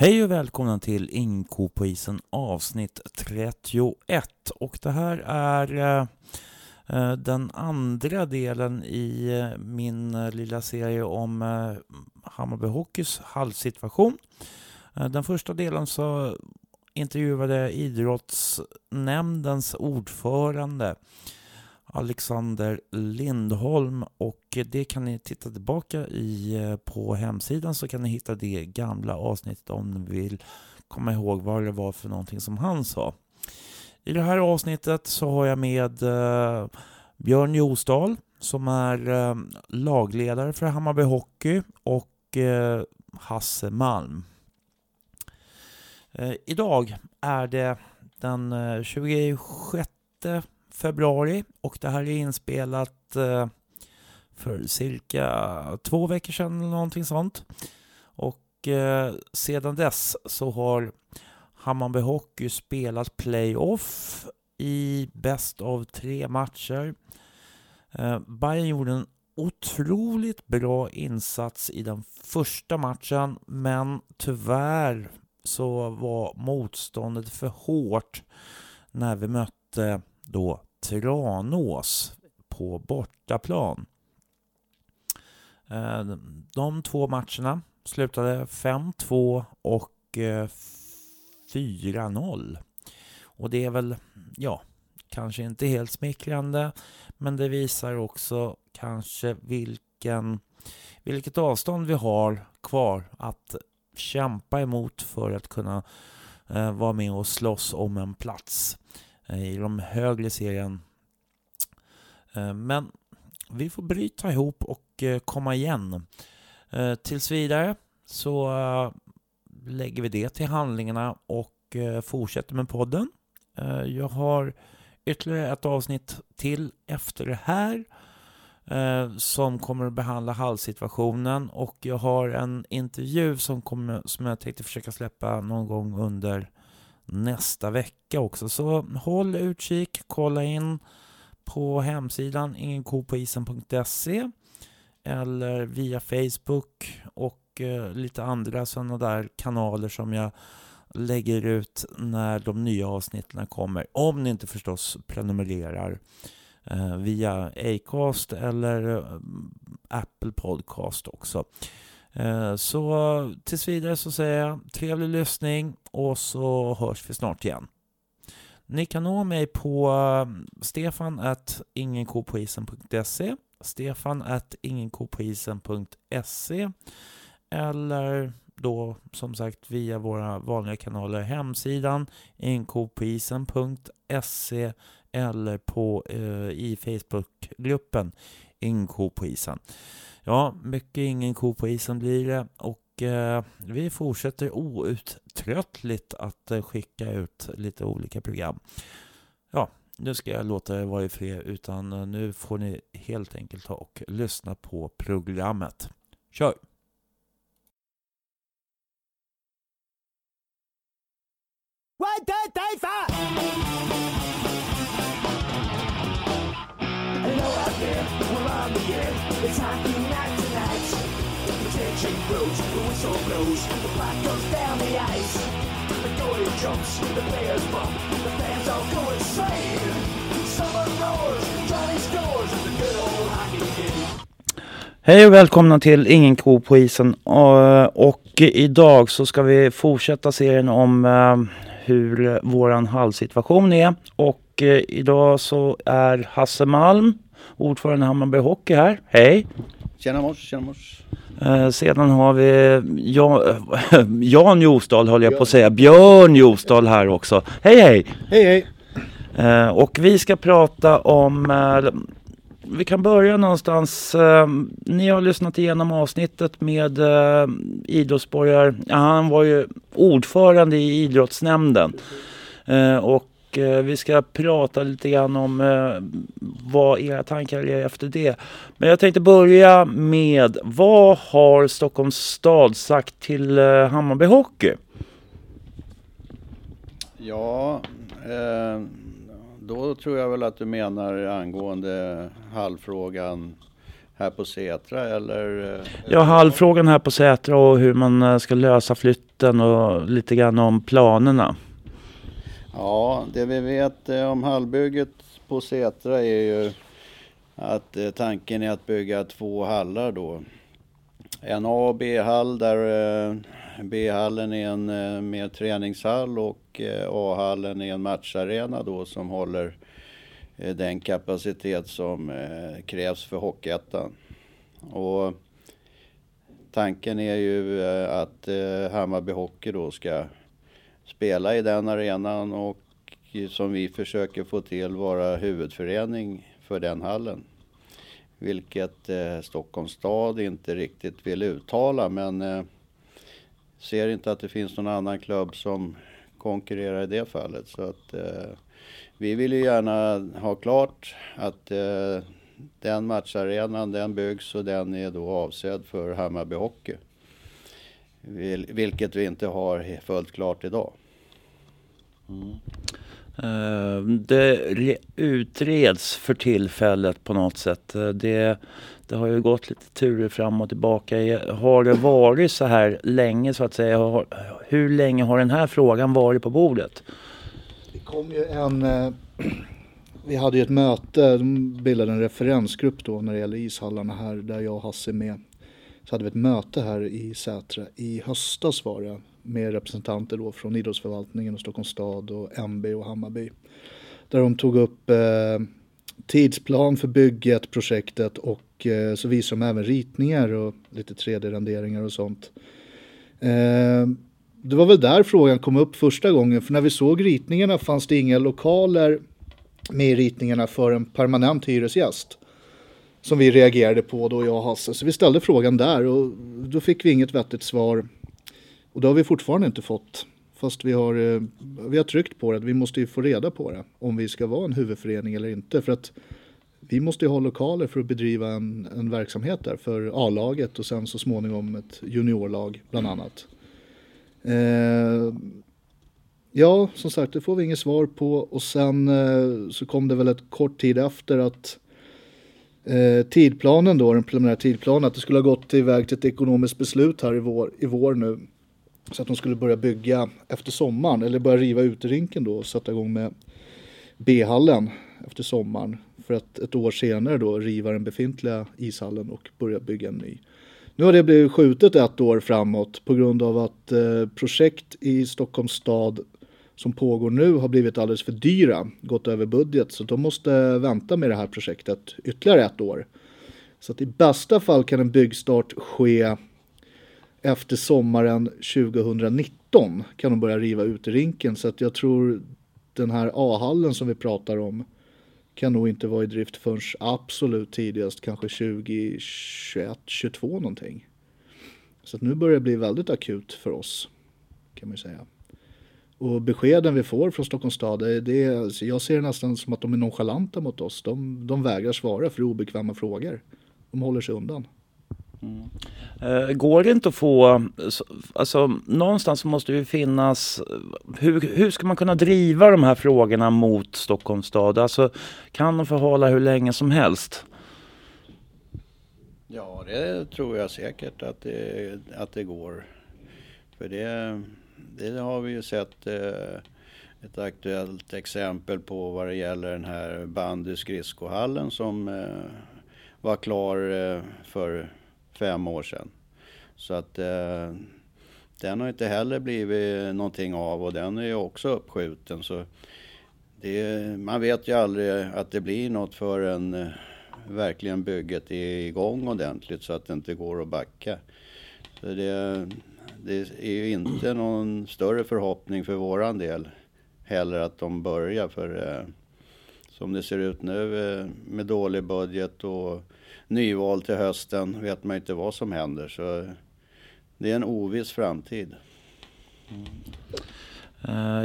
Hej och välkomna till Inko på isen avsnitt 31 och det här är eh, eh, den andra delen i eh, min eh, lilla serie om eh, Hammarby Hockeys halvsituation. Eh, den första delen så intervjuade jag idrottsnämndens ordförande Alexander Lindholm och det kan ni titta tillbaka i eh, på hemsidan så kan ni hitta det gamla avsnittet om ni vill komma ihåg vad det var för någonting som han sa. I det här avsnittet så har jag med eh, Björn Josdal som är eh, lagledare för Hammarby Hockey och eh, Hasse Malm. Eh, idag är det den eh, 26 februari och det här är inspelat eh, för cirka två veckor sedan eller någonting sånt. Och eh, sedan dess så har Hammarby Hockey spelat playoff i bäst av tre matcher. Eh, Bayern gjorde en otroligt bra insats i den första matchen men tyvärr så var motståndet för hårt när vi mötte då Tranås på bortaplan. Eh, de två matcherna slutade 5-2 och eh, 4-0. Och det är väl, ja, kanske inte helt smickrande, men det visar också kanske vilken, vilket avstånd vi har kvar att kämpa emot för att kunna eh, vara med och slåss om en plats Eh, i de högre serien. Eh, men vi får bryta ihop och eh, komma igen. Tills vidare så lägger vi det till handlingarna och fortsätter med podden. Jag har ytterligare ett avsnitt till efter det här som kommer att behandla halssituationen och jag har en intervju som, kommer, som jag tänkte försöka släppa någon gång under nästa vecka också. Så håll utkik, kolla in på hemsidan ingenkopoisen.se eller via Facebook och eh, lite andra sådana där kanaler som jag lägger ut när de nya avsnitten kommer. Om ni inte förstås prenumererar eh, via Acast eller eh, Apple Podcast också. Eh, så tills vidare så säger jag trevlig lyssning och så hörs vi snart igen. Ni kan nå mig på eh, stefan ingenkopoisen.se stefan ingenkopoisen.se eller då som sagt via våra vanliga kanaler hemsidan inkopoisen.se eller på eh, i Facebookgruppen Ingenko på isen. Ja, mycket ingen ko på isen blir det och eh, vi fortsätter outtröttligt att eh, skicka ut lite olika program. Ja, nu ska jag låta det vara i fred utan eh, nu får ni helt enkelt ta och lyssna på programmet. Kör! One, two, three, four! Hello we're on the air. It's hockey night tonight. the protection grows, the whistle blows, the puck goes down the ice. The goalie jumps, the players bump, the fans all go insane. Summer roars, Johnny scores, the good old hockey game. Hej och välkomna till Ingen ko på isen. Eh, och idag så ska vi fortsätta serien om eh, hur våran halvsituation är. Och eh, idag så är Hasse Malm, ordförande Hammarby Hockey här. Hej! Tjena mors, tjena mors. Eh, sedan har vi Jan, Jan Josdal höll jag på att säga. Björn Josdal här också. Hej hej! Hej hej! Eh, och vi ska prata om eh, vi kan börja någonstans. Eh, ni har lyssnat igenom avsnittet med eh, idrottsborgar. Ja, han var ju ordförande i idrottsnämnden. Eh, och Eh, vi ska prata lite grann om eh, vad era tankar är efter det. Men jag tänkte börja med vad har Stockholms stad sagt till eh, Hammarby Hockey? Ja, då tror jag väl att du menar angående halvfrågan här på Sätra eller? eh, Ja, halvfrågan här på Sätra och hur man eh, ska lösa flytten och lite grann om planerna. Ja, det vi vet eh, om hallbygget på Sätra är ju att eh, tanken är att bygga två hallar då. En A och B-hall där eh, B-hallen är en mer träningshall och A-hallen är en matcharena då som håller den kapacitet som krävs för Hockeyettan. Och tanken är ju att Hammarby Hockey då ska spela i den arenan och som vi försöker få till vara huvudförening för den hallen. Vilket eh, Stockholms stad inte riktigt vill uttala men eh, ser inte att det finns någon annan klubb som konkurrerar i det fallet. Så att eh, vi vill ju gärna ha klart att eh, den matcharenan den byggs och den är då avsedd för Hammarby Hockey. Vil- Vilket vi inte har fullt klart idag. Eh, Det re- utreds för tillfället på något sätt. Eh, Det, det har ju gått lite turer fram och tillbaka. Eh, Har det varit så här länge så att säga? Hur länge har den här frågan varit på bordet? Det kom ju en, vi hade ju ett möte, de bildade en referensgrupp då när det gäller ishallarna här där jag och Hasse är med. Så hade vi ett möte här i Sätra i höstas var det med representanter då från idrottsförvaltningen och Stockholms stad och MB och Hammarby. Där de tog upp eh, tidsplan för bygget, projektet och eh, så visade de även ritningar och lite 3D-renderingar och sånt. Eh, det var väl där frågan kom upp första gången, för när vi såg ritningarna fanns det inga lokaler med i ritningarna för en permanent hyresgäst. Som vi reagerade på då, jag och Hasse. Så vi ställde frågan där och då fick vi inget vettigt svar. Och det har vi fortfarande inte fått. Fast vi har, eh, vi har tryckt på det, vi måste ju få reda på det. Om vi ska vara en huvudförening eller inte. För att vi måste ju ha lokaler för att bedriva en, en verksamhet där för A-laget och sen så småningom ett juniorlag bland annat. Eh, ja, som sagt, det får vi inget svar på och sen eh, så kom det väl ett kort tid efter att eh, tidplanen då, den preliminära tidplanen, att det skulle ha gått iväg till ett ekonomiskt beslut här i vår, i vår nu. Så att de skulle börja bygga efter sommaren, eller börja riva uterinken då och sätta igång med B-hallen efter sommaren. För att ett år senare då riva den befintliga ishallen och börja bygga en ny. Nu har det blivit skjutet ett år framåt på grund av att eh, projekt i Stockholms stad som pågår nu har blivit alldeles för dyra, gått över budget. Så de måste vänta med det här projektet ytterligare ett år. Så att i bästa fall kan en byggstart ske efter sommaren 2019 kan de börja riva ut rinken. Så att jag tror den här A-hallen som vi pratar om kan nog inte vara i drift förrän absolut tidigast kanske 2021, 22 någonting. Så att nu börjar det bli väldigt akut för oss kan man ju säga. Och beskeden vi får från Stockholms stad, det, det, är- jag ser det nästan som att de är nonchalanta mot oss. De, de vägrar svara för obekväma frågor. De håller sig undan. Eh, Går det inte att få, så- alltså någonstans måste det finnas, hur, hur ska man kunna driva de här frågorna mot Stockholms stad? Alltså kan de förhala hur länge som helst? Ja, det tror jag säkert att det, att det går. För det, det har vi ju sett eh, ett aktuellt exempel på vad det gäller den här bandy skridskohallen som eh, var klar eh, för fem år sedan. Så att eh, den har inte heller blivit någonting av och den är ju också uppskjuten. Så det, man vet ju aldrig att det blir något förrän eh, verkligen bygget är igång ordentligt så att det inte går att backa. Så det, det är ju inte någon större förhoppning för våran del heller att de börjar för eh, som det ser ut nu eh, med dålig budget och nyval till hösten vet man inte vad som händer så det är en oviss framtid. Mm.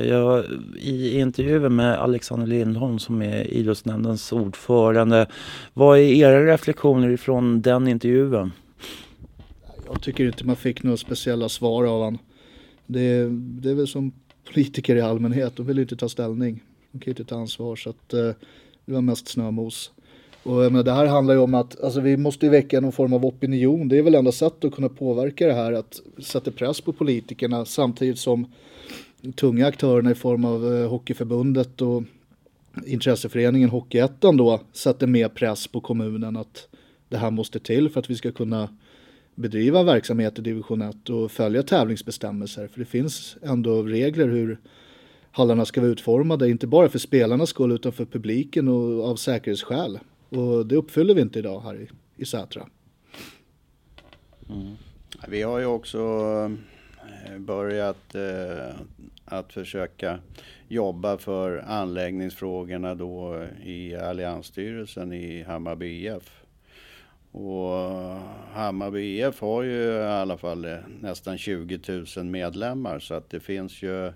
Jag, I intervjuer med Alexander Lindholm som är idrottsnämndens ordförande, vad är era reflektioner ifrån den intervjun? Jag tycker inte man fick några speciella svar av han. Det, det är väl som politiker i allmänhet, de vill ju inte ta ställning. De kan ju inte ta ansvar så att eh, det var mest snömos. Och men det här handlar ju om att alltså, vi måste väcka någon form av opinion. Det är väl enda sättet att kunna påverka det här, att sätta press på politikerna samtidigt som tunga aktörerna i form av eh, Hockeyförbundet och intresseföreningen Hockeyettan då sätter mer press på kommunen att det här måste till för att vi ska kunna bedriva verksamhet i division 1 och följa tävlingsbestämmelser. För det finns ändå regler hur hallarna ska vara utformade, inte bara för spelarnas skull utan för publiken och av säkerhetsskäl. Och det uppfyller vi inte idag här i, i Sätra. Mm. Vi har ju också eh, börjat eh, att försöka jobba för anläggningsfrågorna då i alliansstyrelsen i Hammarby IF. Och Hammarby IF har ju i alla fall eh, nästan 20 000 medlemmar så att det finns ju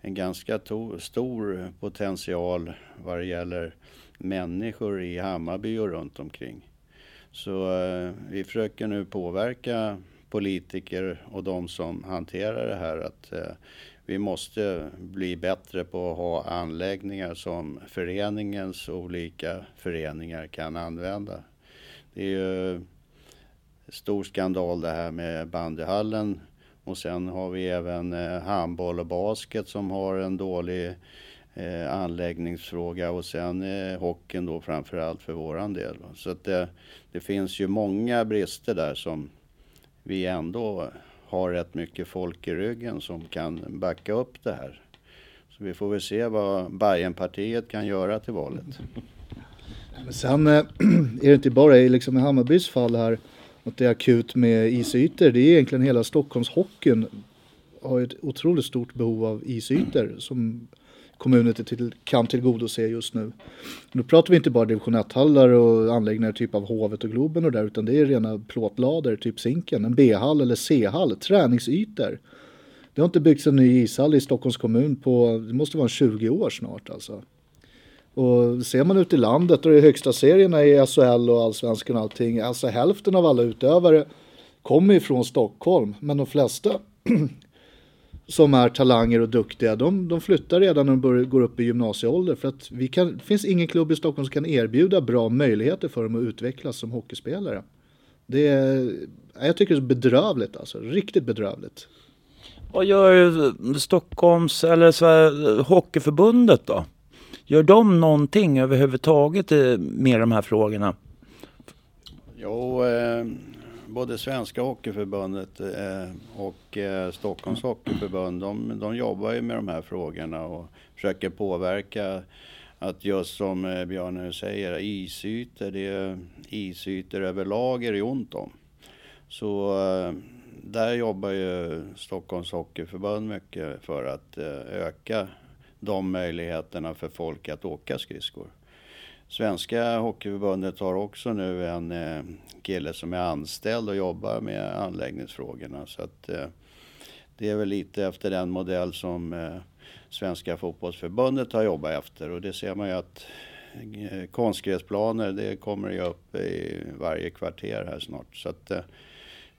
en ganska stor potential vad det gäller människor i Hammarby och runt omkring. Så eh, vi försöker nu påverka politiker och de som hanterar det här att eh, vi måste bli bättre på att ha anläggningar som föreningens olika föreningar kan använda. Det är ju stor skandal det här med bandyhallen och sen har vi även eh, handboll och basket som har en dålig eh, anläggningsfråga och sen eh, hockeyn då framförallt för våran del. Så att det, det finns ju många brister där som vi ändå har rätt mycket folk i ryggen som kan backa upp det här. Så vi får väl se vad Bayernpartiet kan göra till valet. Men sen är det inte bara liksom i Hammarbys fall här att det är akut med isytor. Det är egentligen hela Stockholmshockeyn har ett otroligt stort behov av isytor som kommunen till, kan tillgodose just nu. Nu pratar vi inte bara division 1-hallar och anläggningar typ av Hovet och Globen och där utan det är rena plåtlader, typ Zinken, en B-hall eller C-hall, träningsytor. Det har inte byggts en ny ishall i Stockholms kommun på, det måste vara 20 år snart alltså. Och ser man ut i landet och i högsta serierna i SHL och allsvenskan och allting, alltså hälften av alla utövare kommer ju från Stockholm, men de flesta som är talanger och duktiga, de, de flyttar redan när de börjar, går upp i gymnasieålder för att vi kan, det finns ingen klubb i Stockholm som kan erbjuda bra möjligheter för dem att utvecklas som hockeyspelare. Det är, jag tycker det är bedrövligt alltså, riktigt bedrövligt. Vad gör Stockholms eller Sverige, Hockeyförbundet då? Gör de någonting överhuvudtaget med de här frågorna? Jo, eh, både Svenska Hockeyförbundet eh, och eh, Stockholms Hockeyförbund, de, de jobbar ju med de här frågorna och försöker påverka att just som eh, Björn nu säger, isytor, det är isytor överlag är det ont om. Så eh, där jobbar ju Stockholms Hockeyförbund mycket för att eh, öka de möjligheterna för folk att åka skridskor. Svenska Hockeyförbundet har också nu en eh, kille som är anställd och jobbar med anläggningsfrågorna. Så att, eh, det är väl lite efter den modell som eh, Svenska fotbollsförbundet har jobbat efter och det ser man ju att konstgräsplaner det kommer ju upp i varje kvarter här snart. Så att,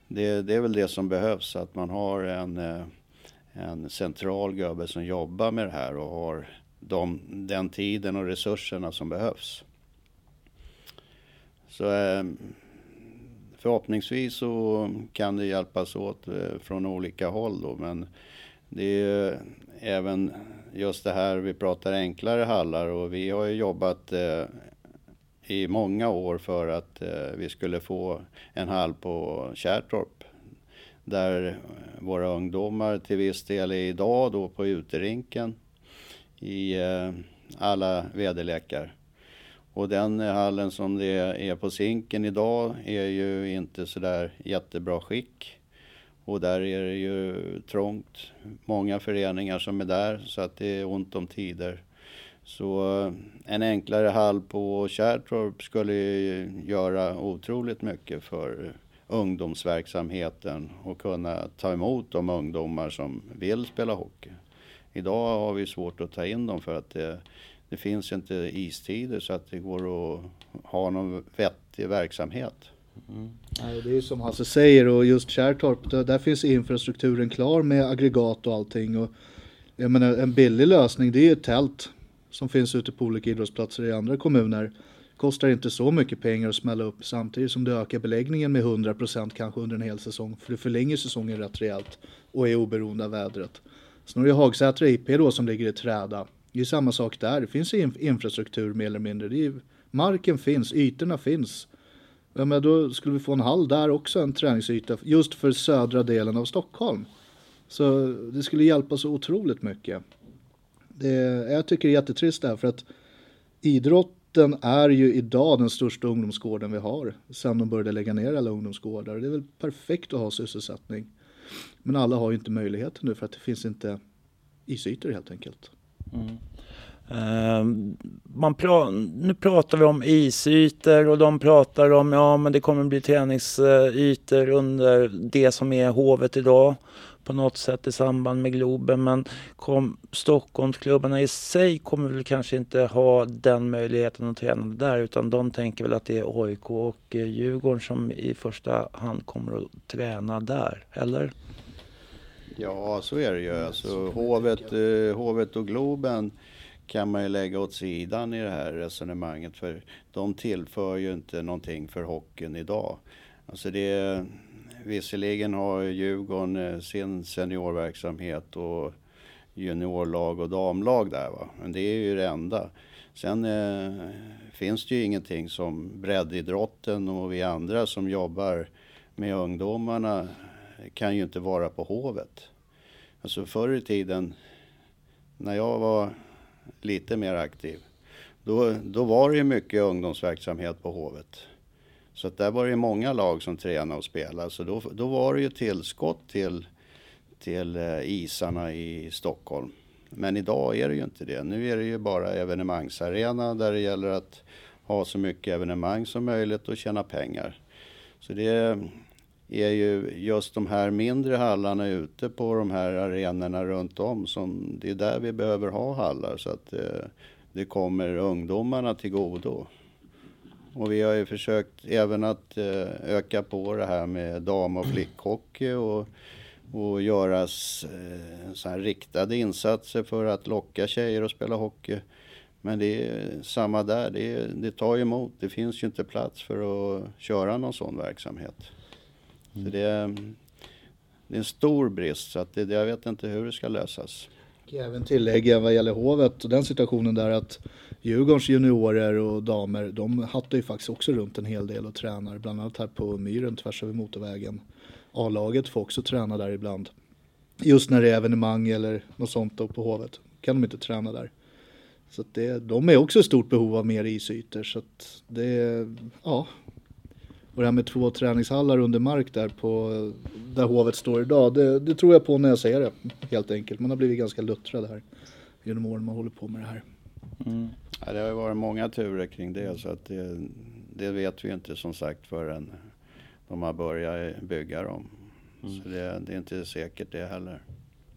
det, det, är väl det som behövs, att man har en, en central gubbe som jobbar med det här och har de, den tiden och resurserna som behövs. Så eh, förhoppningsvis så kan det hjälpas åt eh, från olika håll då, men det är ju även just det här, vi pratar enklare hallar och vi har ju jobbat eh, i många år för att vi skulle få en hall på Kärrtorp där eh, våra ungdomar till viss del är idag då på uterinken i eh, alla väderlekar. Och den hallen som det är på Zinken idag är ju inte sådär jättebra skick. Och där är det ju trångt. Många föreningar som är där så att det är ont om tider. Så eh, en enklare hall på Kärrtorp skulle göra otroligt mycket för ungdomsverksamheten och kunna ta emot de ungdomar som vill spela hockey. Idag har vi svårt att ta in dem för att det, det finns inte istider så att det går att ha någon vettig verksamhet. Mm. det är som Hasse säger och just Kärrtorp, där, där, finns infrastrukturen klar med aggregat och allting. Och jag menar, en billig lösning det är ett tält som finns ute på olika idrottsplatser i andra kommuner. Kostar inte så mycket pengar att smälla upp samtidigt som du ökar beläggningen med 100% kanske under en hel säsong. För du förlänger säsongen rätt rejält och är oberoende av vädret. Sen har du Hagsätra IP då som ligger i träda. Det är samma sak där. Det finns infrastruktur mer eller mindre. Det Är, marken finns, ytorna finns. Ja, men då skulle vi få en hall där också, en träningsyta just för södra delen av Stockholm. Så det skulle hjälpa så otroligt mycket. Det, jag tycker det är jättetrist det här för att idrott idrotten är ju idag den största ungdomsgården vi har sen de började lägga ner alla ungdomsgårdar. Det är väl perfekt att ha sysselsättning. Men alla har ju inte möjligheten nu för att det finns inte isytor helt enkelt. Mm. Uh, man pra nu pratar vi om isytor och de pratar om ja men det kommer bli träningsytor under det som är Hovet idag på något sätt i samband med Globen. Men kom, Stockholmsklubbarna i sig kommer väl kanske inte ha den möjligheten att träna där utan de tänker väl att det är AIK och eh, Djurgården som i första hand kommer att träna där, eller? Ja, så är det ju. Alltså, hovet, eh, hovet och Globen kan man ju lägga åt sidan i det här resonemanget för de tillför ju inte någonting för hockeyn idag. Alltså det, visserligen har Djurgården eh, sin seniorverksamhet och juniorlag och damlag där va. Men det är ju det enda. Sen eh, finns det ju ingenting som breddidrotten och vi andra som jobbar med ungdomarna kan ju inte vara på Hovet. Alltså förr i tiden när jag var lite mer aktiv då, då var det ju mycket ungdomsverksamhet på Hovet. Så att där var det många lag som tränade och spelade. Så då, då var det ju tillskott till, till eh, isarna i Stockholm. Men idag är det ju inte det. Nu är det ju bara evenemangsarena där det gäller att ha så mycket evenemang som möjligt och tjäna pengar. Så det är ju just de här mindre hallarna ute på de här arenorna runt om som det är där vi behöver ha hallar så att det, det kommer ungdomarna till godo. Och vi har ju försökt även att eh, öka på det här med dam och flickhockey och, och göra eh, så här riktade insatser för att locka tjejer att spela hockey. Men det är samma där, det, det tar ju emot. Det finns ju inte plats för att köra någon sån verksamhet. Så det, det är en stor brist, så att det, jag vet inte hur det ska lösas. Jag kan även tillägga vad gäller hovet och den situationen där att Djurgårdens juniorer och damer, de hattar ju faktiskt också runt en hel del och tränar, bland annat här på Myren tvärs över motorvägen. A-laget får också träna där ibland. Just när det är evenemang eller något sånt då på Hovet kan de inte träna där. Så att det, de är också i stort behov av mer isytor. Så att det, ja. Och det här med två träningshallar under mark där på där Hovet står idag, det, det tror jag på när jag säger det helt enkelt. Man har blivit ganska luttrad här genom åren man håller på med det här. Mm. Ja, det har ju varit många turer kring det så att det, det vet vi inte som sagt förrän de har börjat bygga dem. Mm. Så det, det, är inte säkert det heller.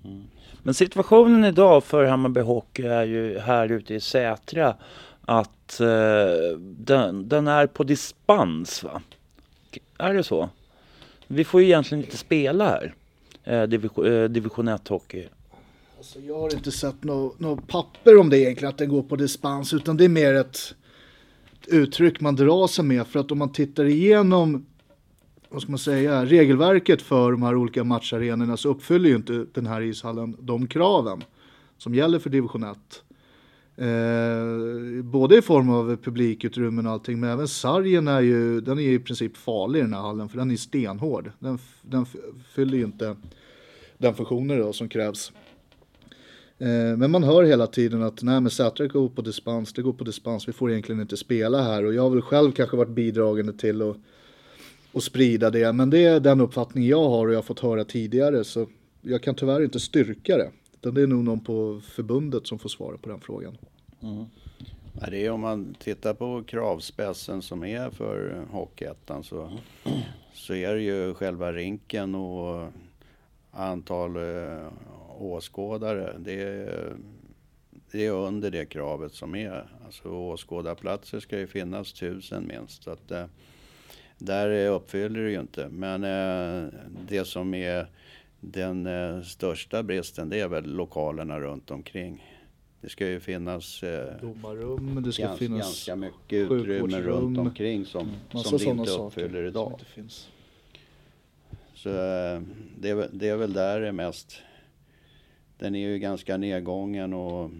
Mm. Men situationen idag för Hammarby Hockey är ju här ute i Sätra att eh, den, den, är på dispens va? Är det så? Vi får ju egentligen inte spela här, eh, division, eh, division 1 hockey. Alltså jag har inte sett något no papper om det egentligen, att den går på dispens, utan det är mer ett uttryck man drar sig med. För att om man tittar igenom, vad ska man säga, regelverket för de här olika matcharenorna så uppfyller ju inte den här ishallen de kraven som gäller för division 1. Eh, både i form av publikutrymmen och allting, men även sargen är ju, den är ju i princip farlig i den här hallen, för den är stenhård. Den, den fyller ju inte den funktionen då som krävs. Eh, men man hör hela tiden att nej men Sätra går på dispens, det går på dispens, vi får egentligen inte spela här och jag har väl själv kanske varit bidragande till att, att sprida det. Men det är den uppfattning jag har och jag har fått höra tidigare så jag kan tyvärr inte styrka det. Utan det är nog någon på förbundet som får svara på den frågan. Mm. Ja, det är om man tittar på kravspessen som är för Hockeyettan så, så är det ju själva rinken och antal eh, åskådare, det är, det är under det kravet som är. Alltså åskådarplatser ska ju finnas tusen minst. Så att, eh, där uppfyller det ju inte. Men eh, det som är den eh, största bristen det är väl lokalerna runt omkring. det ska ju finnas eh, Domarrum, det ska gans, finnas ganska mycket utrymme runt omkring som, massa som sådana inte uppfyller idag. Så eh, det det är väl där det är mest. Den är ju ganska nedgången och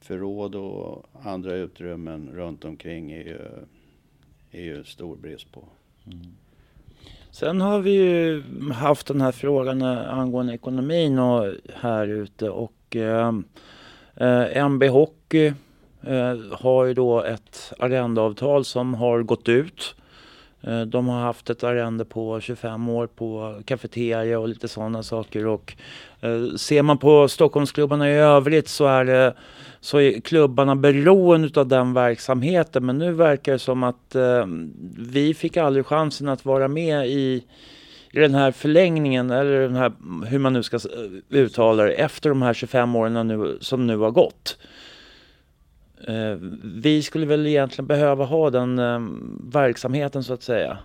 förråd och andra utrymmen runt omkring är ju, är ju stor brist på. Mm. Sen har vi ju haft den här frågan eh, angående ekonomin och här ute och eh, eh, MB Hockey eh, har ju då ett arrendeavtal som har gått ut. Eh, de har haft ett arrende på 25 år på kafeteria och lite sådana saker och eh, ser man på Stockholmsklubbarna i övrigt så är det så är klubbarna beroende av den verksamheten. Men nu verkar det som att eh, vi fick aldrig chansen att vara med i, i den här förlängningen, eller den här, hur man nu ska uttala det, efter de här 25 åren nu, som nu har gått. Eh, vi skulle väl egentligen behöva ha den eh, verksamheten så att säga.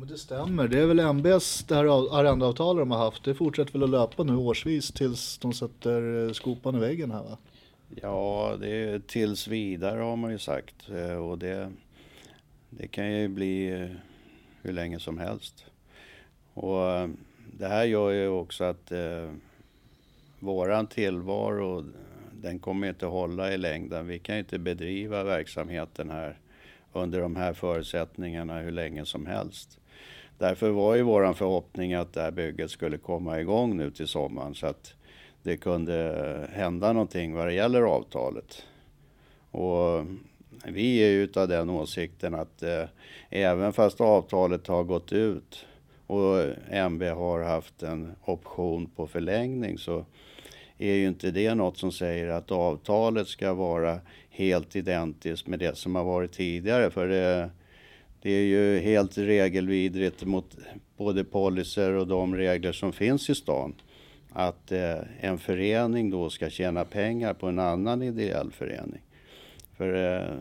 Men det stämmer, det är väl MBs det här arrendeavtalet de har haft. Det fortsätter väl att löpa nu årsvis tills de sätter eh, skopan i väggen här va? Ja, det är tills vidare har man ju sagt eh, och det, det kan ju bli hur länge som helst. Och det här gör ju också att eh, våran tillvaro, den kommer inte hålla i längden. Vi kan inte bedriva verksamheten här under de här förutsättningarna hur länge som helst. Därför var ju våran förhoppning att det här bygget skulle komma igång nu till sommaren så att det kunde hända någonting vad det gäller avtalet. Och vi är ju utav den åsikten att eh, även fast avtalet har gått ut och MB har haft en option på förlängning så är ju inte det något som säger att avtalet ska vara helt identiskt med det som har varit tidigare. För det, det är ju helt regelvidrigt mot både policer och de regler som finns i stan. Att eh, en förening då ska tjäna pengar på en annan ideell förening. För eh,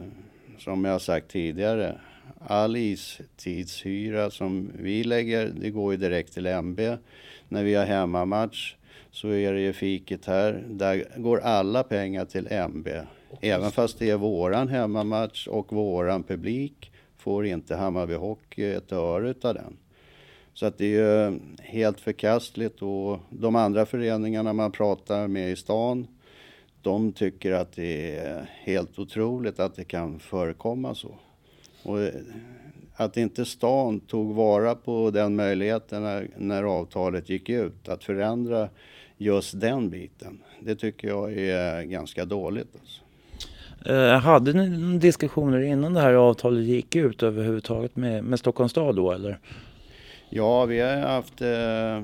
som jag har sagt tidigare, all istidshyra som vi lägger, det går ju direkt till MB. När vi har hemmamatch så är det ju fiket här, där går alla pengar till MB. Även fast det är våran hemmamatch och våran publik får inte Hammarby Hockey ett öre utav den. Så att det är ju helt förkastligt och de andra föreningarna man pratar med i stan de tycker att det är helt otroligt att det kan förekomma så. Och att inte stan tog vara på den möjligheten när, när avtalet gick ut, att förändra just den biten. Det tycker jag är ganska dåligt. Alltså. Eh, hade ni diskussioner innan det här avtalet gick ut överhuvudtaget med, med Stockholms stad då eller? Ja, vi har haft eh,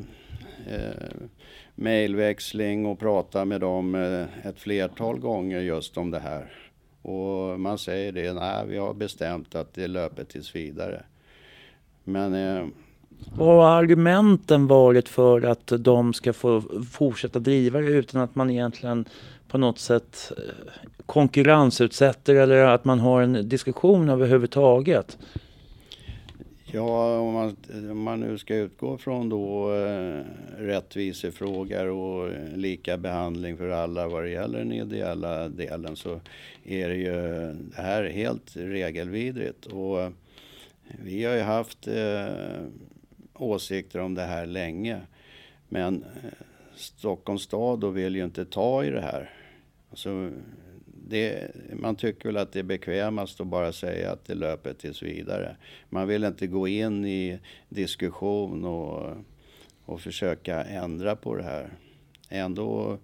eh, mejlväxling och pratat med dem eh, ett flertal gånger just om det här. Och man säger det, nej vi har bestämt att det löper tills vidare. Men eh, vad har argumenten varit för att de ska få fortsätta driva det utan att man egentligen på något sätt eh, konkurrensutsätter eller att man har en diskussion överhuvudtaget? Ja, om man, om man nu ska utgå från då eh, rättvisefrågor och eh, lika behandling för alla vad det gäller den ideella delen så är det ju det här helt regelvidrigt. Och vi har ju haft eh, åsikter om det här länge. Men eh, Stockholms stad då vill ju inte ta i det här. Alltså, det, man tycker väl att det är bekvämast att bara säga att det löper tills vidare. Man vill inte gå in i diskussion och, och försöka ändra på det här. Ändå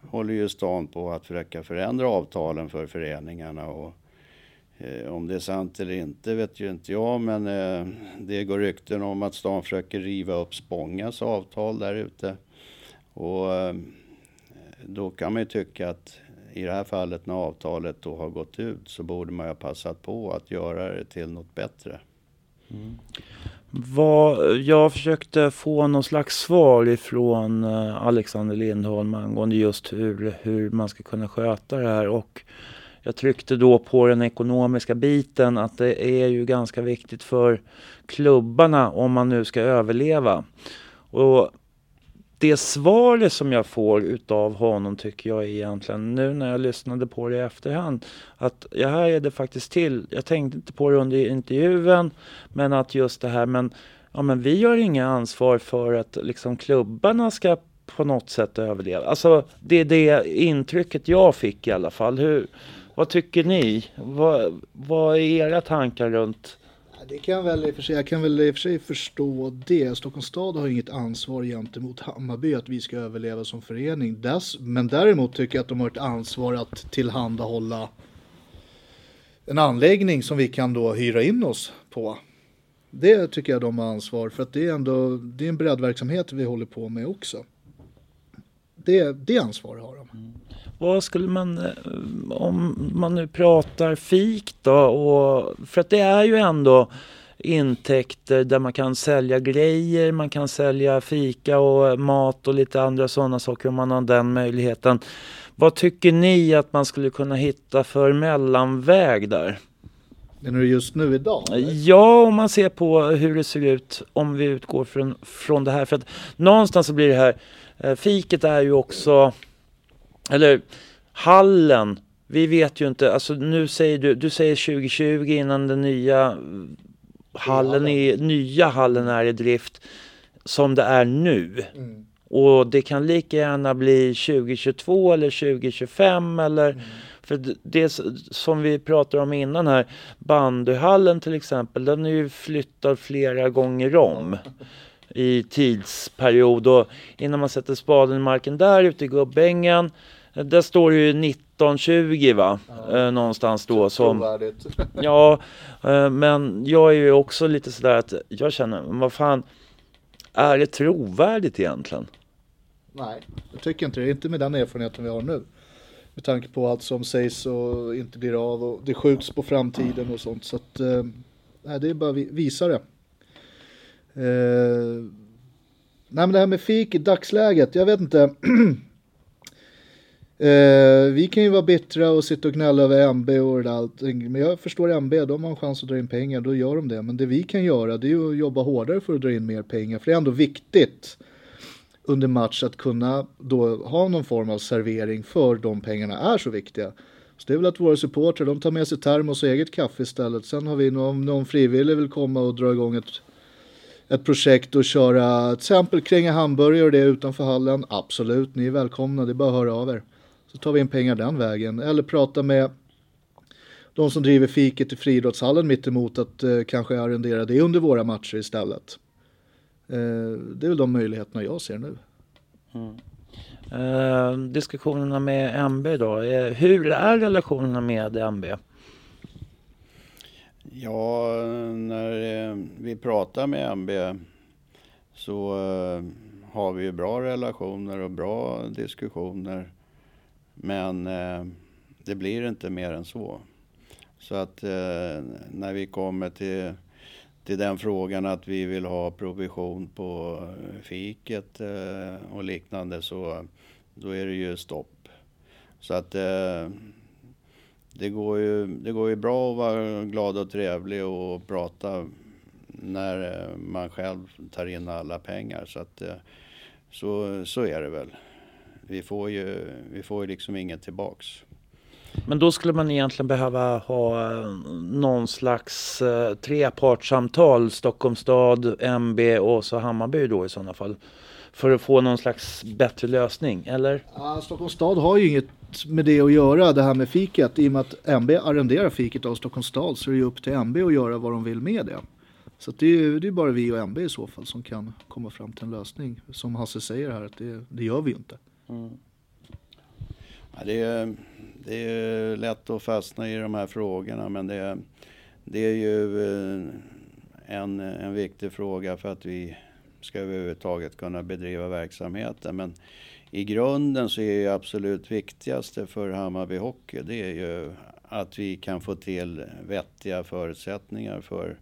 håller ju stan på att försöka förändra avtalen för föreningarna. Och, Eh, om det är sant eller inte vet ju inte jag, men eh, det går rykten om att stan försöker riva upp Spångas avtal där ute. Och eh, då kan man ju tycka att i det här fallet när avtalet då har gått ut så borde man ju ha passat på att göra det till något bättre. Mm. Vad, jag försökte få någon slags svar ifrån Alexander Lindholm angående just hur, hur man ska kunna sköta det här och jag tryckte då på den ekonomiska biten att det är ju ganska viktigt för klubbarna om man nu ska överleva. Och det svaret som jag får utav honom tycker jag egentligen nu när jag lyssnade på det i efterhand att jag här är det faktiskt till. Jag tänkte inte på det under intervjun men att just det här men ja men vi har inga ansvar för att liksom klubbarna ska på något sätt överleva. Alltså det är det intrycket jag fick i alla fall. Hur, vad tycker ni? Vad, vad är era tankar runt det kan jag väl i för sig, jag kan väl i och för sig förstå det. Stockholms stad har inget ansvar gentemot Hammarby att vi ska överleva som förening. Dess, men däremot tycker jag att de har ett ansvar att tillhandahålla en anläggning som vi kan då hyra in oss på. Det tycker jag de har ansvar för att det är ändå det är en breddverksamhet vi håller på med också. Det, det ansvaret har vad skulle man, eh, om man nu pratar fik då, och, för att det är ju ändå intäkter där man kan sälja grejer, man kan sälja fika och mat och lite andra sådana saker om man har den möjligheten. Vad tycker ni att man skulle kunna hitta för mellanväg där? Menar du just nu idag? Eller? Ja, om man ser på hur det ser ut om vi utgår från, från det här. För att någonstans så blir det här, eh, fiket är ju också eller hallen. Vi vet ju inte, alltså nu säger du, du säger 2020 innan den nya hallen, är, nya hallen är i drift som det är nu. Mm. Och det kan lika gärna bli 2022 eller 2025 eller mm. För det som vi pratade om innan här, bandyhallen till exempel, den är ju flyttad flera gånger om i tidsperiod och innan man sätter spaden i marken där ute i Gubbängen där står det ju 1920 va? Ja. Eh, någonstans då som... ja, eh, men jag är ju också lite sådär att jag känner, vad fan, är det trovärdigt egentligen? Nej, jag tycker inte det. Inte med den erfarenheten vi har nu. Med tanke på allt som sägs och inte blir av och det skjuts på framtiden och sånt. Så att, eh, nej, det är bara vi visa det. Eh, nej men det här med fik i dagsläget, jag vet inte. Eh, vi kan ju vara bittra och sitta och gnälla över MB och allting. Men jag förstår MB, de har en chans att dra in pengar, då gör de det. Men det vi kan göra det är ju att jobba hårdare för att dra in mer pengar. För det är ändå viktigt under match att kunna då ha någon form av servering för de pengarna är så viktiga. Så det är väl att våra supportrar, de tar med sig termos och eget kaffe istället. Sen har vi någon, någon frivillig vill komma och dra igång ett, ett projekt och köra till exempel kränga hamburgare och det utanför hallen. Absolut, ni är välkomna, det är bara att höra av er. Så tar vi in pengar den vägen. Eller prata med de som driver fiket i friidrottshallen mittemot att eh, kanske arrendera det under våra matcher istället. Eh, det är väl de möjligheterna jag ser nu. Mm. Eh, diskussionerna med MB då, eh, hur är relationerna med MB? Ja, när eh, vi pratar med MB så eh, har vi bra relationer och bra diskussioner. Men eh, det blir inte mer än så. Så att när vi kommer till, till den frågan att vi vill ha provision på fiket och liknande så då är det ju stopp. Så att eh, det, går ju, det går ju bra att vara glad och trevlig och prata när eh, man själv tar in alla pengar. Så att eh, så, så är det väl vi får ju, vi får ju liksom inget tillbaks. Men då skulle man egentligen behöva ha eh, någon slags trepartssamtal, Stockholms stad, MB och så Hammarby då i sådana fall. För att få någon slags bättre lösning, eller? Ja, Stockholms stad har ju inget med det att göra, det här med fiket. I och med att MB arrenderar fiket av Stockholms stad så är det ju upp till MB att göra vad de vill med det. Så det är, det är bara vi och MB i så fall som kan komma fram till en lösning. Som Hasse säger här, att det, det gör vi ju inte. Mm. Ja, det, är, det är lätt att fastna i de här frågorna men det, det är ju eh, en, en viktig fråga för att vi ska överhuvudtaget kunna bedriva verksamheten. Men i grunden så är det absolut viktigaste för Hammarby Hockey det är ju att vi kan få till vettiga förutsättningar för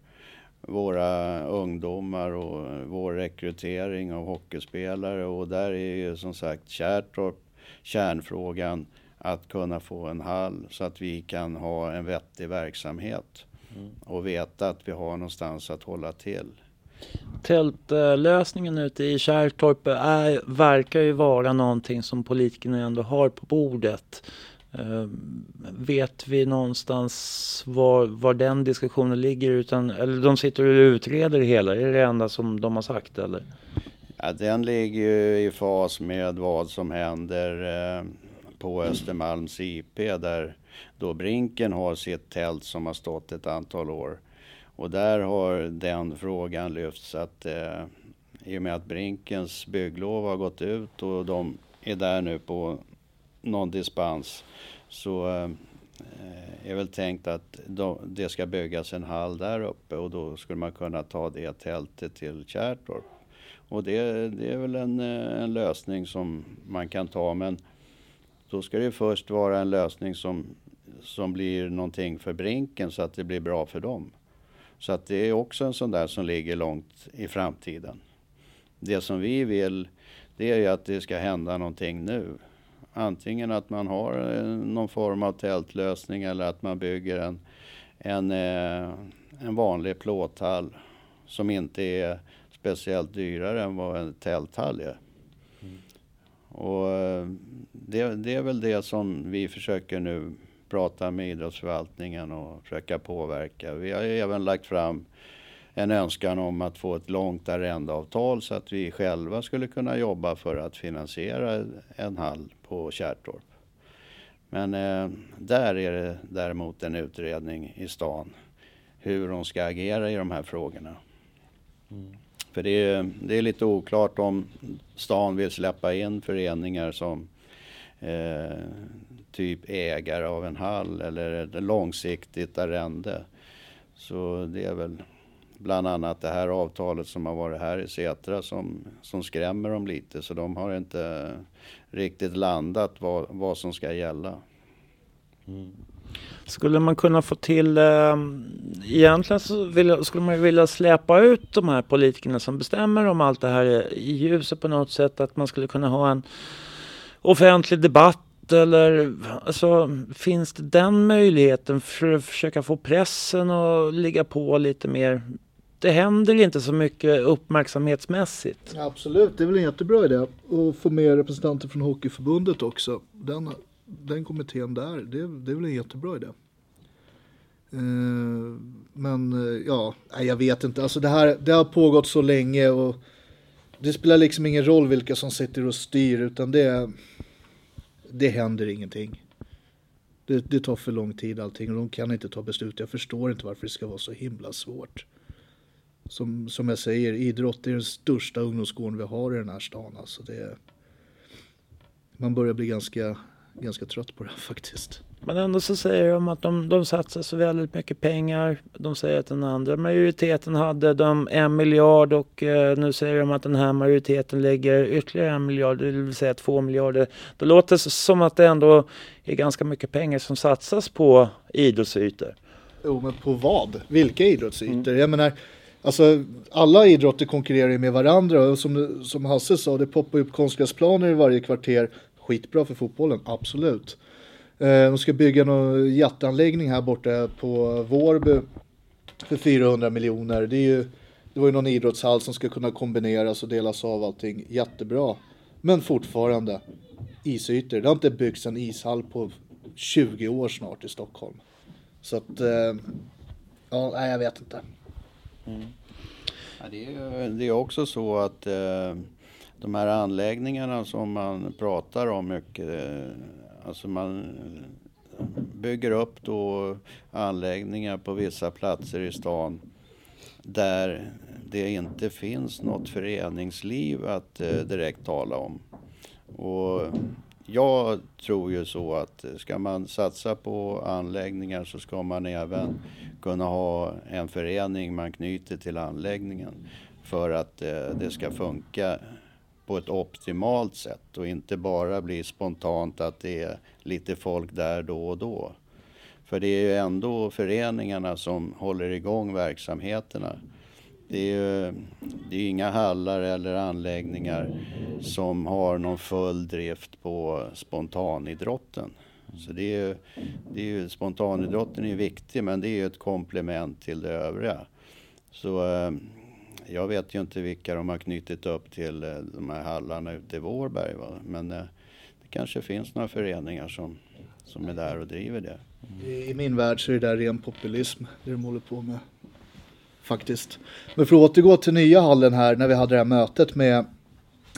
våra ungdomar och vår rekrytering av hockeyspelare och där är ju som sagt Kärrtorp kärnfrågan att kunna få en hall så att vi kan ha en vettig verksamhet mm. och veta att vi har någonstans att hålla till. Tältlösningen ute i Kärrtorp är, verkar ju vara någonting som politikerna ändå har på bordet. Uh, vet vi någonstans var, var den diskussionen ligger? Utan, eller de sitter och utreder det hela, är det det enda som de har sagt? Eller? Ja, den ligger ju i fas med vad som händer eh, på Östermalms IP där då Brinken har sitt tält som har stått ett antal år. Och där har den frågan lyfts att eh, i och med att Brinkens bygglov har gått ut och de är där nu på någon dispens så eh, är väl tänkt att de, det ska byggas en hall där uppe och då skulle man kunna ta det tältet till Kärrtorp. Och det, det är väl en, eh, en lösning som man kan ta men då ska det först vara en lösning som, som blir någonting för Brinken så att det blir bra för dem. Så att det är också en sån där som ligger långt i framtiden. Det som vi vill det är ju att det ska hända någonting nu. Antingen att man har eh, någon form av tältlösning eller att man bygger en, en, eh, en vanlig plåthall som inte är speciellt dyrare än vad en tälthall är. Mm. Och eh, det, det, är väl det som vi försöker nu prata med idrottsförvaltningen och försöka påverka. Vi har även lagt fram en önskan om att få ett långt arrendeavtal så att vi själva skulle kunna jobba för att finansiera en hall på Kärrtorp. Men eh, där är det däremot en utredning i stan hur de ska agera i de här frågorna. Mm. För det är, det är lite oklart om stan vill släppa in föreningar som eh, typ ägare av en hall eller ett långsiktigt arrende. Så det är väl bland annat det här avtalet som har varit här i Setra som, som skrämmer dem lite. Så de har inte riktigt landat vad, vad som ska gälla. Mm. Skulle man kunna få till, eh, egentligen så vill, skulle man vilja släppa ut de här politikerna som bestämmer om allt det här i ljuset på något sätt. Att man skulle kunna ha en offentlig debatt eller alltså, finns det den möjligheten för att försöka få pressen att ligga på lite mer? Det händer inte så mycket uppmärksamhetsmässigt. Absolut, det är väl en jättebra idé. Och få med representanter från Hockeyförbundet också. Den, den kommittén där, det, det är väl en jättebra idé. Uh, men uh, ja, jag vet inte. Alltså det här det har pågått så länge och det spelar liksom ingen roll vilka som sitter och styr utan det, det händer ingenting. Det, det, tar för lång tid allting och de kan inte ta beslut. Jag förstår inte varför det ska vara så himla svårt. Som, som jag säger, idrott är den största ungdomsgården vi har i den här stan. Alltså det, man börjar bli ganska, ganska trött på det här faktiskt. Men ändå så säger de att de, de satsar så väldigt mycket pengar. De säger att den andra majoriteten hade de en miljard och eh, nu säger de att den här majoriteten lägger ytterligare en miljard, det vill säga två miljarder. Det låter som att det ändå är ganska mycket pengar som satsas på idrottsytor. Jo, men på vad? Vilka idrottsytor? Mm. Jag menar, alltså alla idrotter konkurrerar med varandra och som, som Hasse sa, det poppar upp konstgräsplaner i varje kvarter. Skitbra för fotbollen, absolut. Eh, de ska bygga någon jätteanläggning här borta på Vårby för 400 miljoner. Det, är ju, det var ju någon idrottshall som ska kunna kombineras och delas av allting. Jättebra. Men fortfarande isytor. Det har inte byggts en ishall på 20 år snart i Stockholm. Så att, eh, ja, nej jag vet inte. Mm. Ja, det, är, det är också så att eh, de här anläggningarna som man pratar om mycket eh, Alltså man eh, bygger upp då anläggningar på vissa platser i stan där det inte finns något föreningsliv att eh, direkt tala om. Och jag tror ju så att ska man satsa på anläggningar så ska man även kunna ha en förening man knyter till anläggningen för att eh, det ska funka på ett optimalt sätt och inte bara bli spontant att det är lite folk där då och då. För det är ju ändå föreningarna som håller igång verksamheterna. Det är ju det är inga hallar eller anläggningar som har någon full drift på spontanidrotten. Så det är ju, det är ju, spontanidrotten är viktig men det är ju ett komplement till det övriga. Så eh, jag vet ju inte vilka de har knutit upp till eh, de här hallarna ute i Vårberg. Va? Men eh, det kanske finns några föreningar som, som är där och driver det. I, I min värld så är det där ren populism, det de håller på med. Faktiskt. Men för att återgå till nya hallen här, när vi hade det här mötet med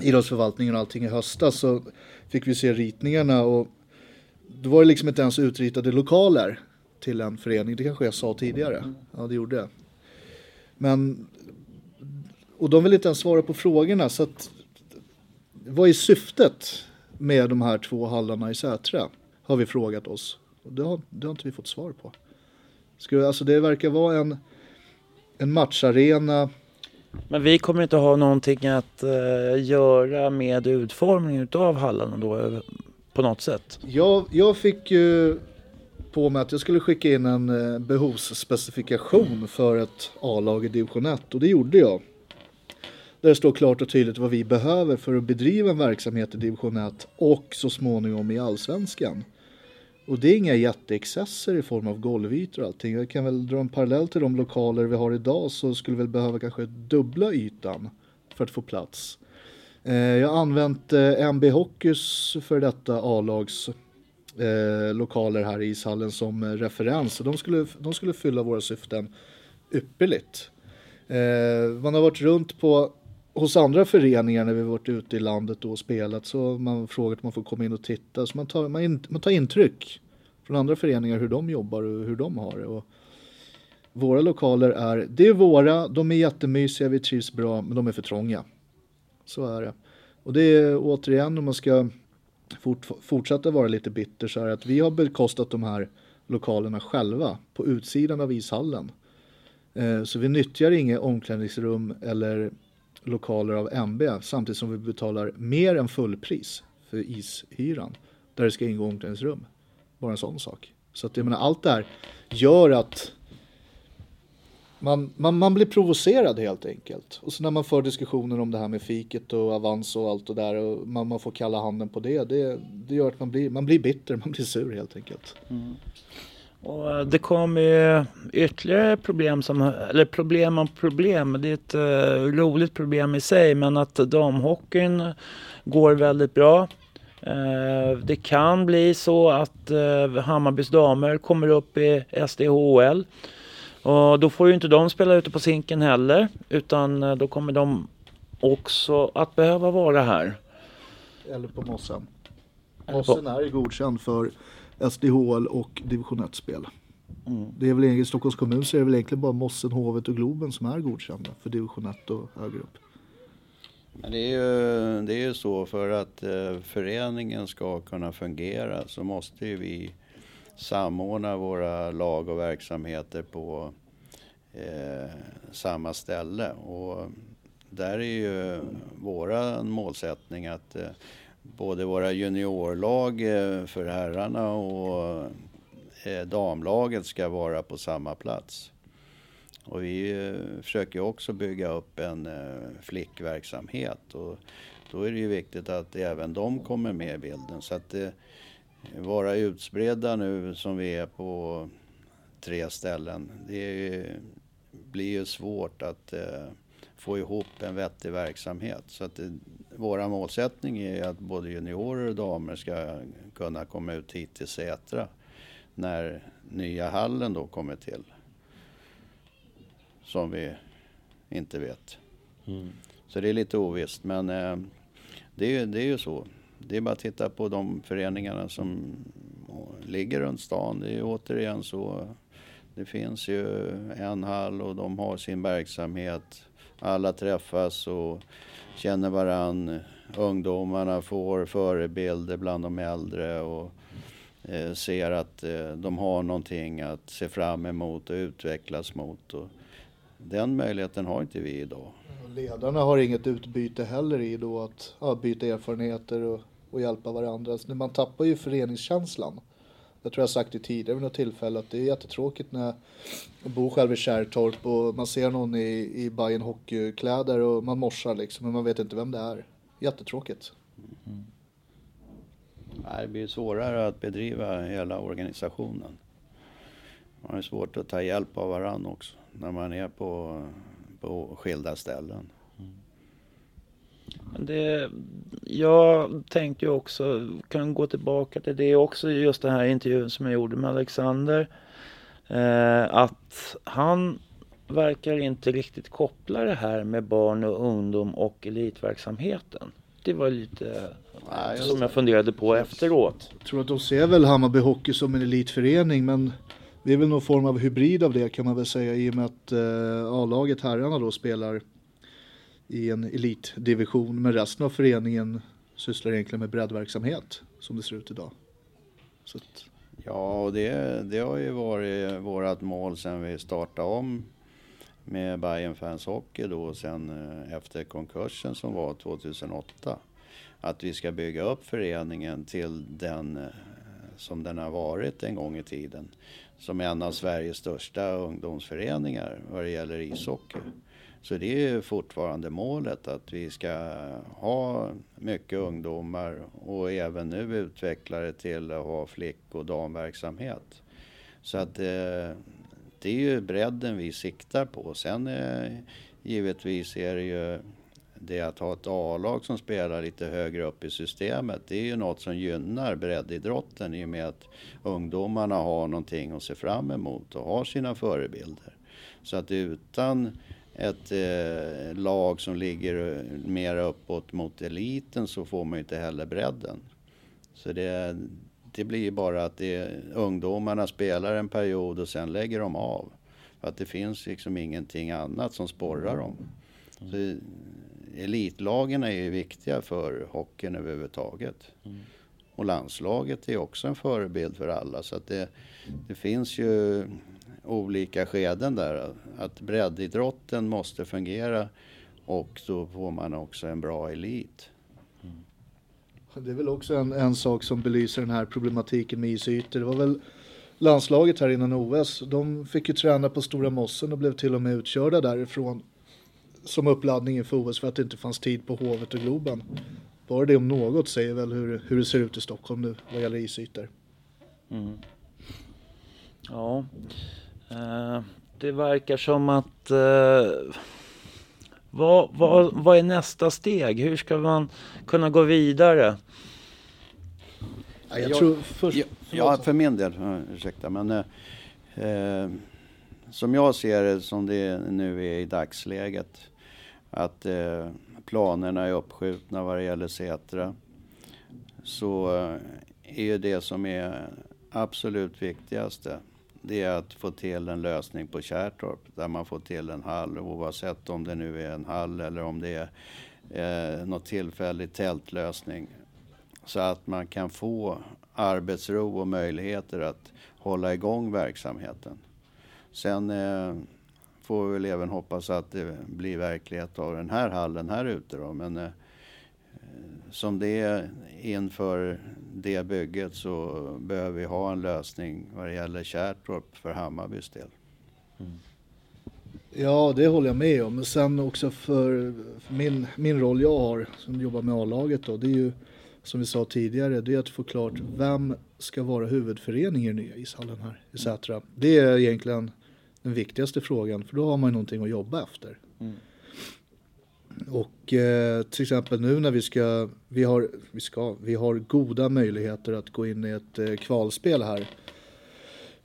idrottsförvaltningen och allting i höstas så fick vi se ritningarna och då var det liksom inte ens utritade lokaler till en förening. Det kanske jag sa tidigare. Ja, det gjorde jag. Men och de vill inte ens svara på frågorna så att vad är syftet med de här två hallarna i Sätra? Har vi frågat oss. Och det har, det har inte vi fått svar på. Ska, alltså det verkar vara en, en matcharena. Men vi kommer inte ha någonting att uh, göra med utformningen av hallarna då eh, på något sätt? Jag, jag fick ju på mig att jag skulle skicka in en uh, behovsspecifikation för ett A-lag i division 1 och det gjorde jag. Där det står klart och tydligt vad vi behöver för att bedriva en verksamhet i division 1 och så småningom i allsvenskan. Och det är inga jätteexcesser i form av golvytor och allting. Jag kan väl dra en parallell till de lokaler vi har idag så skulle vi väl behöva kanske dubbla ytan för att få plats. Eh, jag har använt eh, MB Hockeys för detta A-lags eh, lokaler här i ishallen som eh, referens. de skulle, de skulle fylla våra syften ypperligt. man har varit runt på hos andra föreningar när vi varit ute i landet och spelat så har man frågat om man får komma in och titta. Så man tar, man, in, man tar intryck från andra föreningar hur de jobbar och hur de har det. Och våra lokaler är, det är våra, de är jättemysiga, vi trivs bra, men de är för trånga. Så är det. Och det är återigen om man ska fort, fortsätta vara lite bitter så är det att vi har bekostat de här lokalerna själva på utsidan av ishallen. Eh, så vi nyttjar inget omklädningsrum eller lokaler av MB samtidigt som vi betalar mer än fullpris för ishyran där det ska ingå omklädningsrum. Bara en sån sak. Så att jag menar allt det här gör att man, man, man blir provocerad helt enkelt. Och så när man för diskussioner om det här med fiket och avans och allt det där och man, man får kalla handen på det, det, det gör att man blir, man blir bitter, man blir sur helt enkelt. Mm. Och det kommer ju ytterligare problem, som, eller problem om problem. Det är ett uh, roligt problem i sig men att damhockeyn går väldigt bra. Uh, det kan bli så att uh, Hammarbys damer kommer upp i SDHL. Och då får ju inte de spela ute på sinken heller utan då kommer de också att behöva vara här. Eller på mossen. Mossen är godkänd för SDHL och division 1-spel. Mm. Det är väl i Stockholms kommun så är det väl egentligen bara Mossen, Hovet och Globen som är godkända för division 1 och högre upp. Men det är ju, det är ju så för att eh, föreningen ska kunna fungera så måste ju vi samordna våra lag och verksamheter på eh, samma ställe. Och där är ju våra målsättning att eh, både våra juniorlag eh, för herrarna och eh, damlaget ska vara på samma plats. Och vi eh, försöker också bygga upp en flickverksamhet och då är det ju viktigt att även de kommer med i bilden. Så att vara utspridda nu som vi är på tre ställen, det blir ju svårt att få ihop en vettig verksamhet. Så att det, våra målsättning är att både juniorer och damer ska kunna komma ut hit till Sätra när nya hallen då kommer till. Som vi inte vet. Mm. Så det är lite ovisst men eh, det, är, det är ju så. Det är bara att titta på de föreningarna som ligger runt stan. Det är återigen så. Det finns ju en hall och de har sin verksamhet alla träffas och känner varann. Ungdomarna får förebilder bland de äldre och eh, ser att eh, de har någonting att se fram emot och utvecklas mot. Och den möjligheten har inte vi idag. Ledarna har inget utbyte heller i då att ja, byta erfarenheter och, och hjälpa varandra. Så man tappar ju föreningskänslan. Jag tror jag sagt det tidigare vid något tillfälle att det är jättetråkigt när jag bor själv i Kärrtorp och man ser någon i, i Bayern hockeykläder och man morsar liksom men man vet inte vem det är. Jättetråkigt. Mm. Det blir svårare att bedriva hela organisationen. Man har svårt att ta hjälp av varandra också när man är på, på skilda ställen. Det, jag tänkte ju också, kan gå tillbaka till det också, just den här intervjun som jag gjorde med Alexander. Eh, att han verkar inte riktigt koppla det här med barn och ungdom och elitverksamheten. Det var lite Nej, som jag funderade på efteråt. Jag tror att de ser väl Hammarby Hockey som en elitförening men det är väl någon form av hybrid av det kan man väl säga i och med att eh, A-laget herrarna då spelar i en elitdivision men resten av föreningen sysslar egentligen med breddverksamhet som det ser ut idag. Att... Ja, och det, det har ju varit vårt mål sedan vi startade om med Bayern Fans Hockey då sen eh, efter konkursen som var 2008. Att vi ska bygga upp föreningen till den eh, som den har varit en gång i tiden. Som en av Sveriges största ungdomsföreningar vad det gäller ishockey. Så det är fortfarande målet att vi ska ha mycket ungdomar och även nu utveckla det till att ha flick och damverksamhet. Så att eh, det är ju bredden vi siktar på. Sen eh, givetvis är det ju det att ha ett A-lag som spelar lite högre upp i systemet. Det är ju något som gynnar breddidrotten i och med att ungdomarna har någonting att se fram emot och har sina förebilder. Så att utan ett eh, lag som ligger mer uppåt mot eliten så får man ju inte heller bredden. Så det, det blir bara att det, ungdomarna spelar en period och sen lägger de av. För att det finns liksom ingenting annat som sporrar dem. Så elitlagen är ju viktiga för hockeyn överhuvudtaget. Mm. Och landslaget är också en förebild för alla. Så att det, det finns ju olika skeden där. Att breddidrotten måste fungera och då får man också en bra elit. Det är väl också en, en sak som belyser den här problematiken med isytor. Det var väl landslaget här innan OS. De fick ju träna på Stora Mossen och blev till och med utkörda därifrån som uppladdning inför OS för att det inte fanns tid på Hovet och Globen. Bara det om något säger väl hur, hur det ser ut i Stockholm nu vad gäller isytor. Mm. Ja, det verkar som att uh, vad, vad, vad är nästa steg? Hur ska man kunna gå vidare? Ja, jag tror först, ja, ja, för min del, ursäkta, men eh, eh, som jag ser det som det nu är i dagsläget, att eh, planerna är uppskjutna vad det gäller Sätra, så eh, är det som är absolut viktigaste det är att få till en lösning på Kärrtorp där man får till en hall oavsett om det nu är en hall eller om det är eh, något tillfällig tältlösning. Så att man kan få arbetsro och möjligheter att hålla igång verksamheten. Sen eh, får vi väl även hoppas att det blir verklighet av den här hallen här ute då. Men eh, som det är inför det bygget så behöver vi ha en lösning vad det gäller Kärrtorp för Hammarbys del. Mm. Ja, det håller jag med om. Men sen också för, för, min, min roll jag har som jobbar med A-laget då, det är ju som vi sa tidigare, det är att få klart vem ska vara huvudförening i den nya ishallen här i Sätra. Det är egentligen den viktigaste frågan, för då har man ju någonting att jobba efter. Mm. Och eh, till exempel nu när vi ska, vi har, vi ska, vi har goda möjligheter att gå in i ett eh, kvalspel här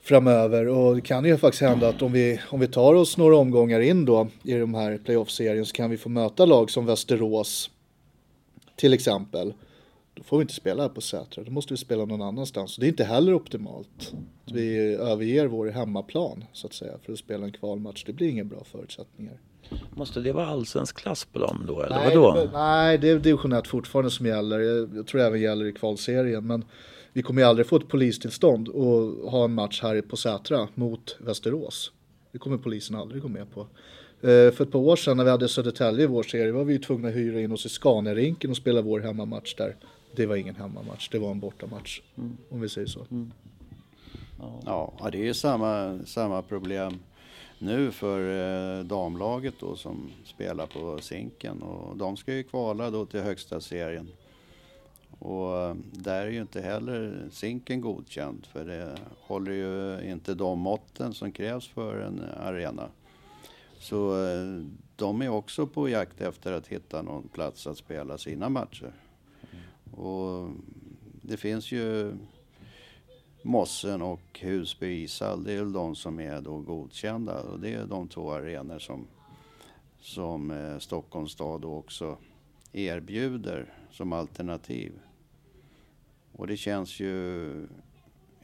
framöver och det kan ju faktiskt hända att om vi, om vi tar oss några omgångar in då i de här playoff-serien så kan vi få möta lag som Västerås till exempel. Då får vi inte spela här på Sätra, då måste vi spela någon annanstans. Det är inte heller optimalt. Att vi överger vår hemmaplan så att säga för att spela en kvalmatch. Det blir inga bra förutsättningar. Måste det vara allsvensk klass på dem då? Eller nej, vadå? nej, det är division 1 fortfarande som gäller. Jag tror det även gäller i kvalserien. Men vi kommer ju aldrig få ett polistillstånd och ha en match här på Sätra mot Västerås. Det kommer polisen aldrig gå med på. Uh, för ett par år sedan när vi hade Södertälje i vår serie var vi ju tvungna att hyra in oss i Scania-rinken och spela vår hemmamatch där. Det var ingen hemmamatch, det var en bortamatch. Mm. Om vi säger så. Mm. Ja. ja, det är ju samma, samma problem nu för eh, damlaget då som spelar på Zinken och de ska ju kvala då till högsta serien. Och eh, där är ju inte heller Zinken godkänd för det håller ju inte de måtten som krävs för en arena. Så eh, de är också på jakt efter att hitta någon plats att spela sina matcher. Och det finns ju Mossen och Husby ishall, det är de som är då godkända. Och det är de två arenor som, som eh, Stockholms stad också erbjuder som alternativ. Och det känns ju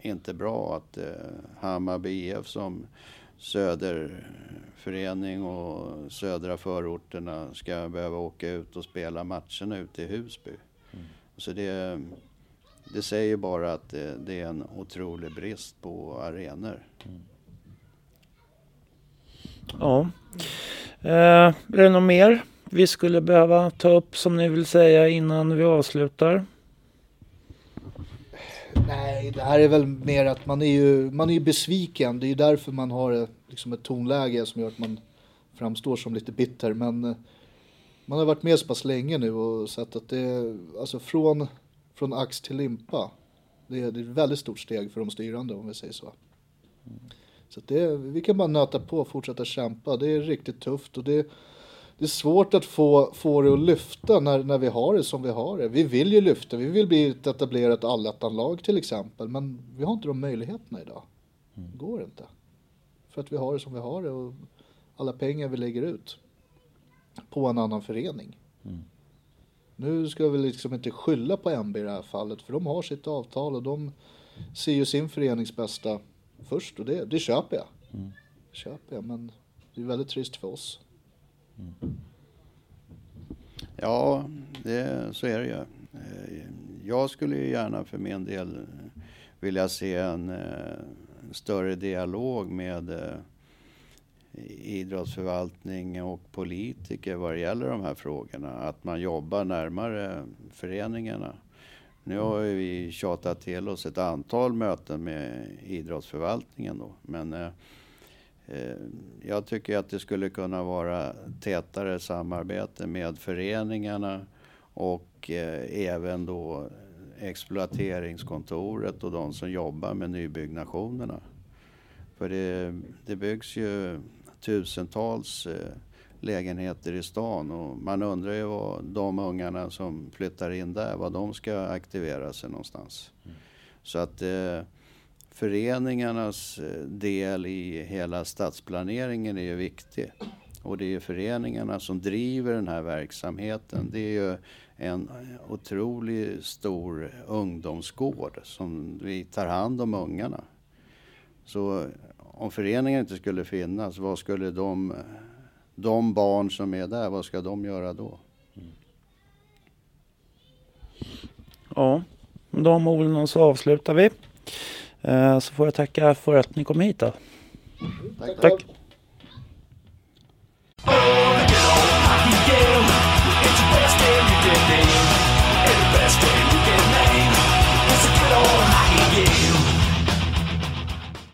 inte bra att eh, Hammarby IF som söderförening och södra förorterna ska behöva åka ut och spela matcherna ute i Husby. Mm. Så det, det säger bara att det, det, är en otrolig brist på arenor. Mm. Ja. Eh, är det något mer vi skulle behöva ta upp som ni vill säga innan vi avslutar? Nej, det här är väl mer att man är ju, man är ju besviken. Det är ju därför man har liksom ett tonläge som gör att man framstår som lite bitter. Men eh, man har varit med så pass länge nu och sett att det alltså från, från ax till limpa. Det är, det är ett väldigt stort steg för de styrande om vi säger så. Så det, vi kan bara nöta på och fortsätta kämpa. Det är riktigt tufft och det det är svårt att få, få det att lyfta när, när vi har det som vi har det. Vi vill ju lyfta, vi vill bli ett etablerat allettanlag till exempel, men vi har inte de möjligheterna idag. Mm. Det går inte. För att vi har det som vi har det och alla pengar vi lägger ut på en annan förening. Mm. Nu ska vi liksom inte skylla på MB i det här fallet, för de har sitt avtal och de ser ju sin förenings bästa först och det, det köper jag. Mm. Det köper jag, men det är väldigt trist för oss. Ja, det, så är det ju. Eh, jag skulle ju gärna för min del vilja se en, en eh, större dialog med eh, idrottsförvaltning och politiker vad det gäller de här frågorna. Att man jobbar närmare föreningarna. Nu har vi tjatat till oss ett antal möten med idrottsförvaltningen då. Men Eh, eh jag tycker att det skulle kunna vara tätare samarbete med föreningarna och eh, även då exploateringskontoret och de som jobbar med nybyggnationerna. För det, det byggs ju tusentals eh, lägenheter i stan och man undrar ju vad de ungarna som flyttar in där, vad de ska aktivera sig någonstans. Mm. Så att föreningarnas eh, del i hela stadsplaneringen är ju viktig. Och det är föreningarna som driver den här verksamheten. Det är ju en otroligt stor ungdomsgård som vi tar hand om ungarna. Så om föreningen inte skulle finnas, vad skulle de, de barn som är där, vad ska de göra då? Mm. Ja, med de orden så avslutar vi. Eh, så får jag tacka för att ni kom hit. Då. Tack. tack. tack.